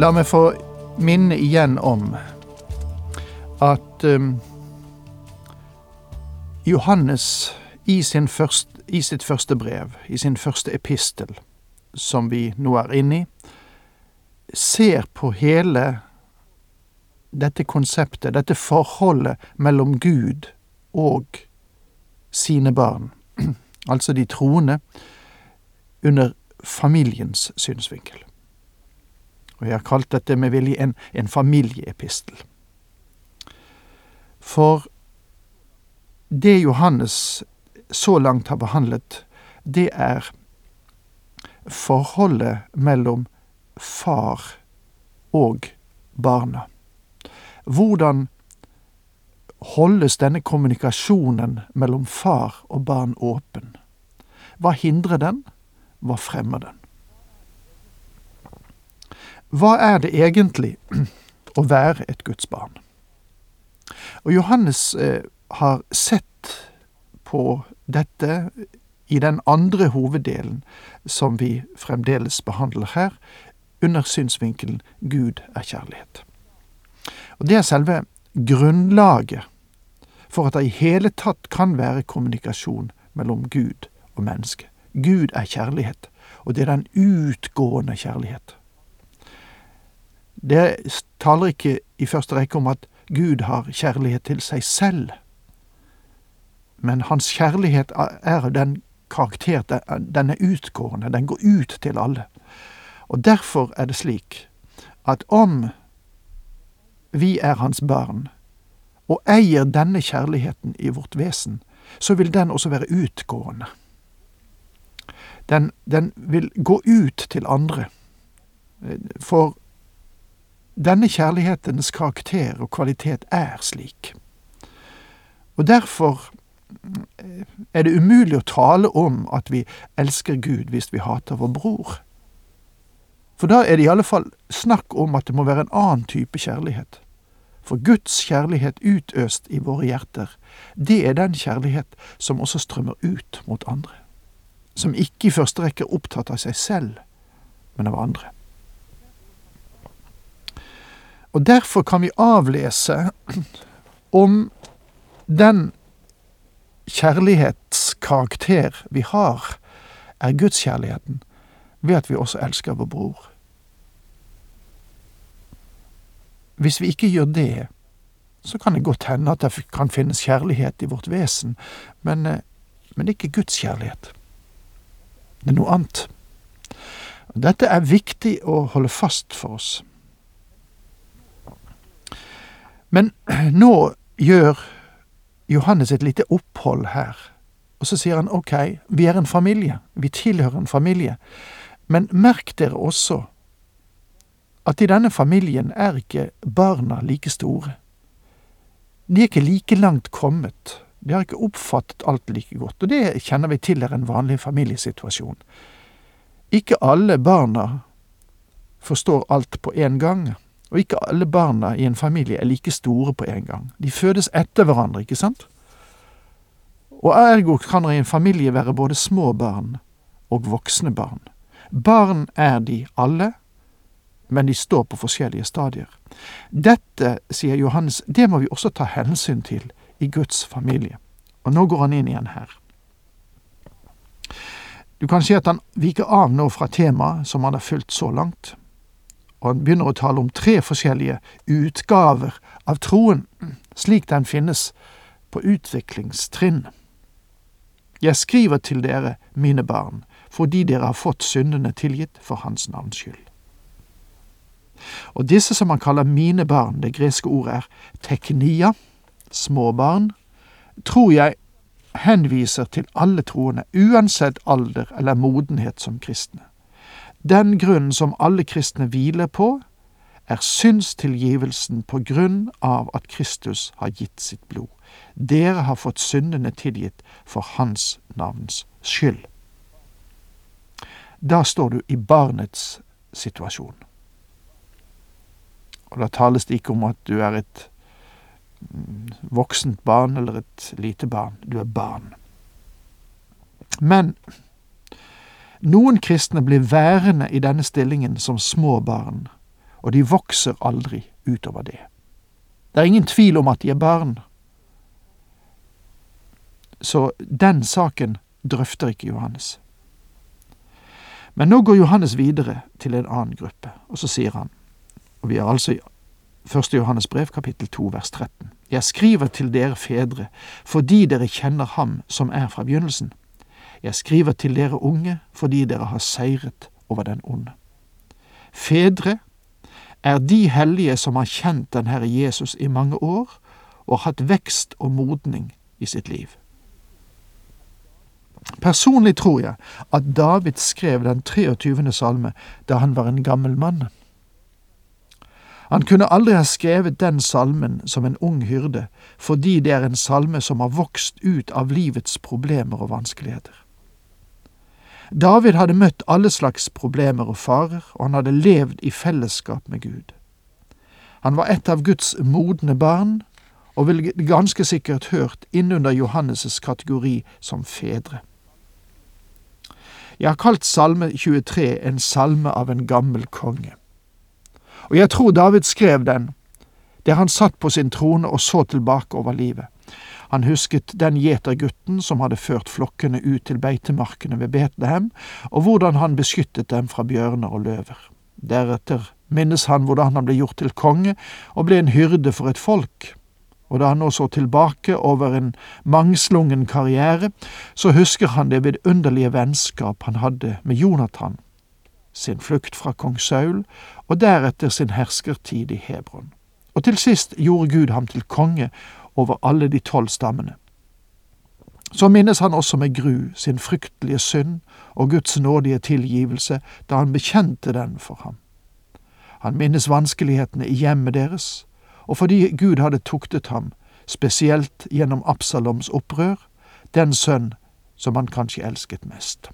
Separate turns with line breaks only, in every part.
La meg få minne igjen om at um, Johannes i, først, i, sitt første brev, i sin første epistel, som vi nå er inne i, ser på hele dette konseptet, dette forholdet mellom Gud og sine barn, altså de troende, under familiens synsvinkel. Og jeg har kalt dette med vilje en, en familieepistel. For det Johannes så langt har behandlet, det er forholdet mellom far og barna. Hvordan holdes denne kommunikasjonen mellom far og barn åpen? Hva hindrer den? Hva fremmer den? Hva er det egentlig å være et Guds barn? Og Johannes eh, har sett på dette i den andre hoveddelen som vi fremdeles behandler her, under synsvinkelen Gud er kjærlighet. Og Det er selve grunnlaget for at det i hele tatt kan være kommunikasjon mellom Gud og menneske. Gud er kjærlighet, og det er den utgående kjærlighet. Det taler ikke i første rekke om at Gud har kjærlighet til seg selv, men hans kjærlighet er den karakter, den er utgående, den går ut til alle. Og derfor er det slik at om vi er hans barn, og eier denne kjærligheten i vårt vesen, så vil den også være utgående. Den, den vil gå ut til andre. For denne kjærlighetens karakter og kvalitet er slik. Og derfor eh, er det umulig å tale om at vi elsker Gud hvis vi hater vår bror. For da er det i alle fall snakk om at det må være en annen type kjærlighet. For Guds kjærlighet utøst i våre hjerter, det er den kjærlighet som også strømmer ut mot andre. Som ikke i første rekke er opptatt av seg selv, men av andre. Og derfor kan vi avlese om den kjærlighetskarakter vi har, er gudskjærligheten, ved at vi også elsker vår bror. Hvis vi ikke gjør det, så kan det godt hende at det kan finnes kjærlighet i vårt vesen, men, eh, men ikke Guds kjærlighet. Det er noe annet. Dette er viktig å holde fast for oss. Men nå gjør Johannes et lite opphold her, og så sier han ok, vi er en familie, vi tilhører en familie, men merk dere også at i denne familien er ikke barna like store. De er ikke like langt kommet, de har ikke oppfattet alt like godt, og det kjenner vi til er en vanlig familiesituasjon. Ikke alle barna forstår alt på en gang. Og ikke alle barna i en familie er like store på en gang. De fødes etter hverandre, ikke sant? Og ergo kan det i en familie være både små barn og voksne barn. Barn er de alle, men de står på forskjellige stadier. Dette, sier Johannes, det må vi også ta hensyn til i Guds familie. Og nå går han inn igjen her. Du kan si at han viker av nå fra temaet som han har fulgt så langt, og han begynner å tale om tre forskjellige utgaver av troen, slik den finnes på utviklingstrinn. Jeg skriver til dere, mine barn, fordi dere har fått syndene tilgitt for Hans navns skyld. Og disse som han kaller mine barn, det greske ordet er teknia, små barn, tror jeg henviser til alle troende, uansett alder eller modenhet som kristne. Den grunnen som alle kristne hviler på, er syndstilgivelsen på grunn av at Kristus har gitt sitt blod. Dere har fått syndene tilgitt for Hans navns skyld. Da står du i barnets situasjon. Og da tales det ikke om at du er et mm, voksent barn eller et lite barn. Du er barn. Men noen kristne blir værende i denne stillingen som små barn, og de vokser aldri utover det. Det er ingen tvil om at de er barn. Så den saken drøfter ikke Johannes. Men nå går Johannes videre til en annen gruppe, og så sier han, og vi er altså i 1. Johannes brev, kapittel 2, vers 13. Jeg skriver til dere fedre, fordi dere kjenner ham som er fra begynnelsen. Jeg skriver til dere unge, fordi dere har seiret over den onde. Fedre er de hellige som har kjent den Herre Jesus i mange år og hatt vekst og modning i sitt liv. Personlig tror jeg at David skrev den 23. salme da han var en gammel mann. Han kunne aldri ha skrevet den salmen som en ung hyrde, fordi det er en salme som har vokst ut av livets problemer og vanskeligheter. David hadde møtt alle slags problemer og farer, og han hadde levd i fellesskap med Gud. Han var et av Guds modne barn, og ville ganske sikkert hørt innunder Johannes' kategori som fedre. Jeg har kalt Salme 23 en salme av en gammel konge. Og jeg tror David skrev den der han satt på sin trone og så tilbake over livet. Han husket den gjetergutten som hadde ført flokkene ut til beitemarkene ved Betlehem, og hvordan han beskyttet dem fra bjørner og løver. Deretter minnes han hvordan han ble gjort til konge og ble en hyrde for et folk. Og da han nå så tilbake over en mangslungen karriere, så husker han det vidunderlige vennskap han hadde med Jonathan, sin flukt fra kong Saul, og deretter sin herskertid i Hebron. Og til sist gjorde Gud ham til konge over alle de tolv stammene. Så minnes han også med gru sin fryktelige synd og Guds nådige tilgivelse da han bekjente den for ham. Han minnes vanskelighetene i hjemmet deres, og fordi Gud hadde tuktet ham, spesielt gjennom Absaloms opprør, den sønn som han kanskje elsket mest.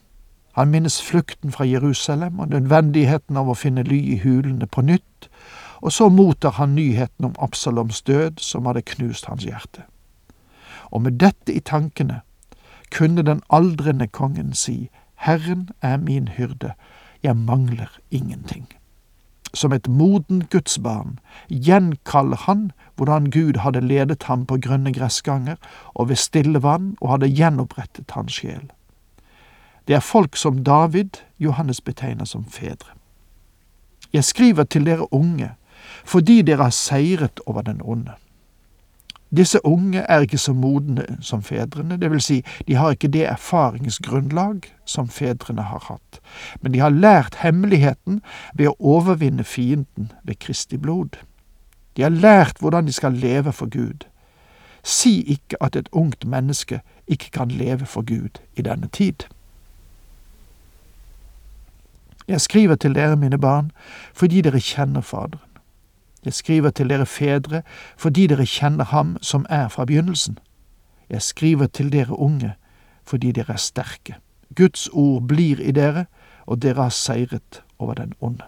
Han minnes flukten fra Jerusalem og nødvendigheten av å finne ly i hulene på nytt, og så mottar han nyheten om Absaloms død som hadde knust hans hjerte. Og med dette i tankene kunne den aldrende kongen si, Herren er min hyrde, jeg mangler ingenting. Som et moden gudsbarn gjenkaller han hvordan Gud hadde ledet ham på grønne gressganger og ved stille vann og hadde gjenopprettet hans sjel. Det er folk som David Johannes betegner som fedre. Jeg skriver til dere unge, fordi dere har seiret over den onde. Disse unge er ikke så modne som fedrene, det vil si, de har ikke det erfaringsgrunnlag som fedrene har hatt, men de har lært hemmeligheten ved å overvinne fienden ved Kristi blod. De har lært hvordan de skal leve for Gud. Si ikke at et ungt menneske ikke kan leve for Gud i denne tid. Jeg skriver til dere, mine barn, fordi dere kjenner Faderen. Jeg skriver til dere fedre fordi dere kjenner ham som er fra begynnelsen. Jeg skriver til dere unge fordi dere er sterke. Guds ord blir i dere, og dere har seiret over den onde.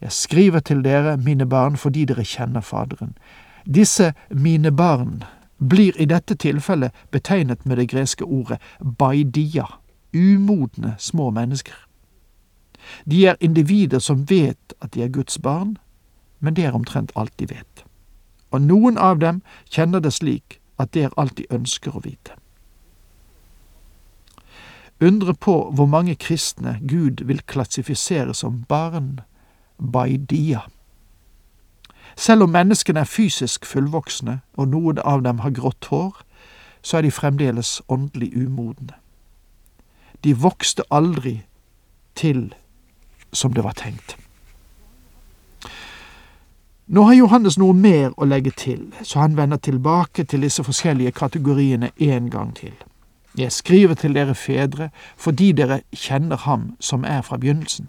Jeg skriver til dere, mine barn, fordi dere kjenner Faderen. Disse mine barn blir i dette tilfellet betegnet med det greske ordet baidia, umodne små mennesker. De er individer som vet at de er Guds barn, men det er omtrent alt de vet. Og noen av dem kjenner det slik at det er alt de ønsker å vite. Undre på hvor mange kristne Gud vil klassifisere som barn, baidia. Selv om menneskene er fysisk fullvoksne, og noen av dem har grått hår, så er de fremdeles åndelig umodne. De vokste aldri til som det var tenkt. Nå har Johannes noe mer å legge til, så han vender tilbake til disse forskjellige kategoriene en gang til. Jeg skriver til dere fedre fordi dere kjenner ham som er fra begynnelsen.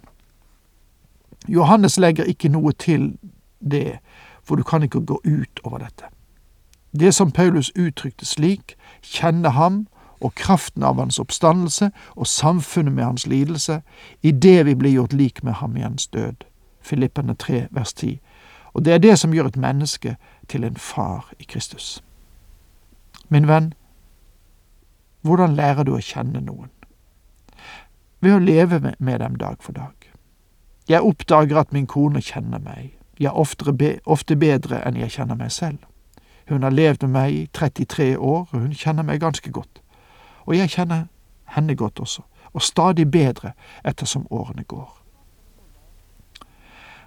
Johannes legger ikke noe til det, for du kan ikke gå ut over dette. Det som Paulus uttrykte slik, kjenne ham og kraften av hans oppstandelse og samfunnet med hans lidelse, i det vi blir gjort lik med ham i hans død. Filippene 3, vers 10. Og det er det som gjør et menneske til en far i Kristus. Min venn, hvordan lærer du å kjenne noen? Ved å leve med dem dag for dag. Jeg oppdager at min kone kjenner meg, ja, ofte bedre enn jeg kjenner meg selv. Hun har levd med meg i 33 år, og hun kjenner meg ganske godt. Og jeg kjenner henne godt også, og stadig bedre ettersom årene går.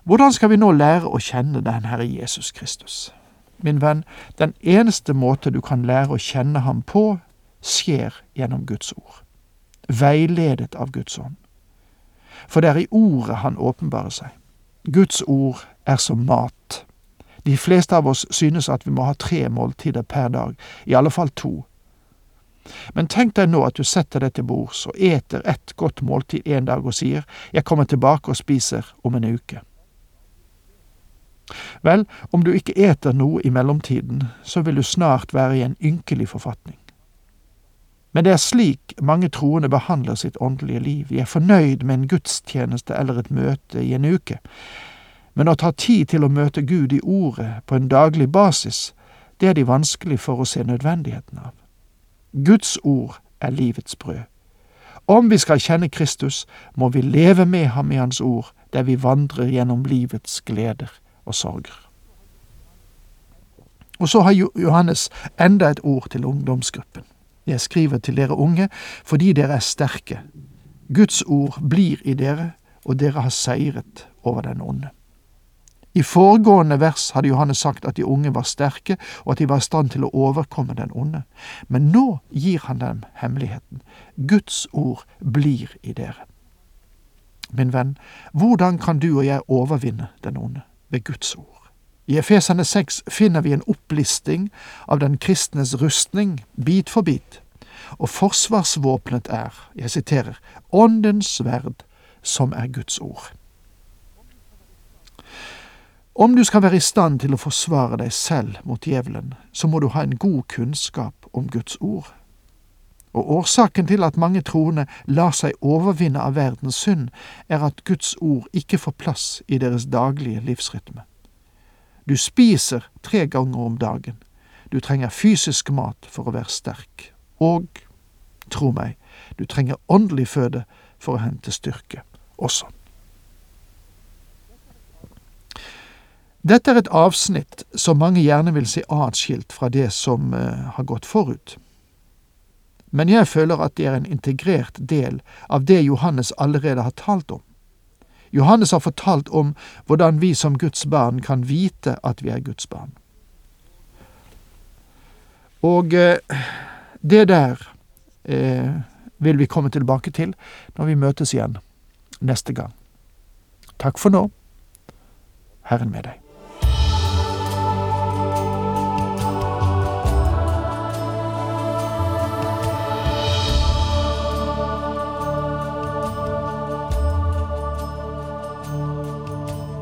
Hvordan skal vi nå lære å kjenne den Herre Jesus Kristus? Min venn, den eneste måte du kan lære å kjenne ham på, skjer gjennom Guds ord, veiledet av Guds ånd. For det er i ordet han åpenbarer seg. Guds ord er som mat. De fleste av oss synes at vi må ha tre måltider per dag, i alle fall to. Men tenk deg nå at du setter deg til bords og eter et godt måltid en dag og sier jeg kommer tilbake og spiser om en uke. Vel, om du ikke eter noe i mellomtiden, så vil du snart være i en ynkelig forfatning. Men det er slik mange troende behandler sitt åndelige liv. De er fornøyd med en gudstjeneste eller et møte i en uke. Men å ta tid til å møte Gud i Ordet på en daglig basis, det er de vanskelig for å se nødvendigheten av. Guds ord er livets brød. Om vi skal kjenne Kristus, må vi leve med ham i Hans ord, der vi vandrer gjennom livets gleder og sorger. Og så har Johannes enda et ord til ungdomsgruppen. Jeg skriver til dere unge fordi dere er sterke. Guds ord blir i dere, og dere har seiret over den onde. I foregående vers hadde Johannes sagt at de unge var sterke, og at de var i stand til å overkomme den onde. Men nå gir han dem hemmeligheten. Guds ord blir i dere. Min venn, hvordan kan du og jeg overvinne den onde? Ved Guds ord. I Efesene 6 finner vi en opplisting av den kristnes rustning, bit for bit, og forsvarsvåpenet er, jeg siterer, Åndens sverd, som er Guds ord. Om du skal være i stand til å forsvare deg selv mot djevelen, så må du ha en god kunnskap om Guds ord. Og årsaken til at mange troende lar seg overvinne av verdens synd, er at Guds ord ikke får plass i deres daglige livsrytme. Du spiser tre ganger om dagen. Du trenger fysisk mat for å være sterk. Og, tro meg, du trenger åndelig føde for å hente styrke også. Dette er et avsnitt som mange gjerne vil se atskilt fra det som uh, har gått forut. Men jeg føler at det er en integrert del av det Johannes allerede har talt om. Johannes har fortalt om hvordan vi som Guds barn kan vite at vi er Guds barn. Og uh, det der uh, vil vi komme tilbake til når vi møtes igjen neste gang. Takk for nå. Herren med deg.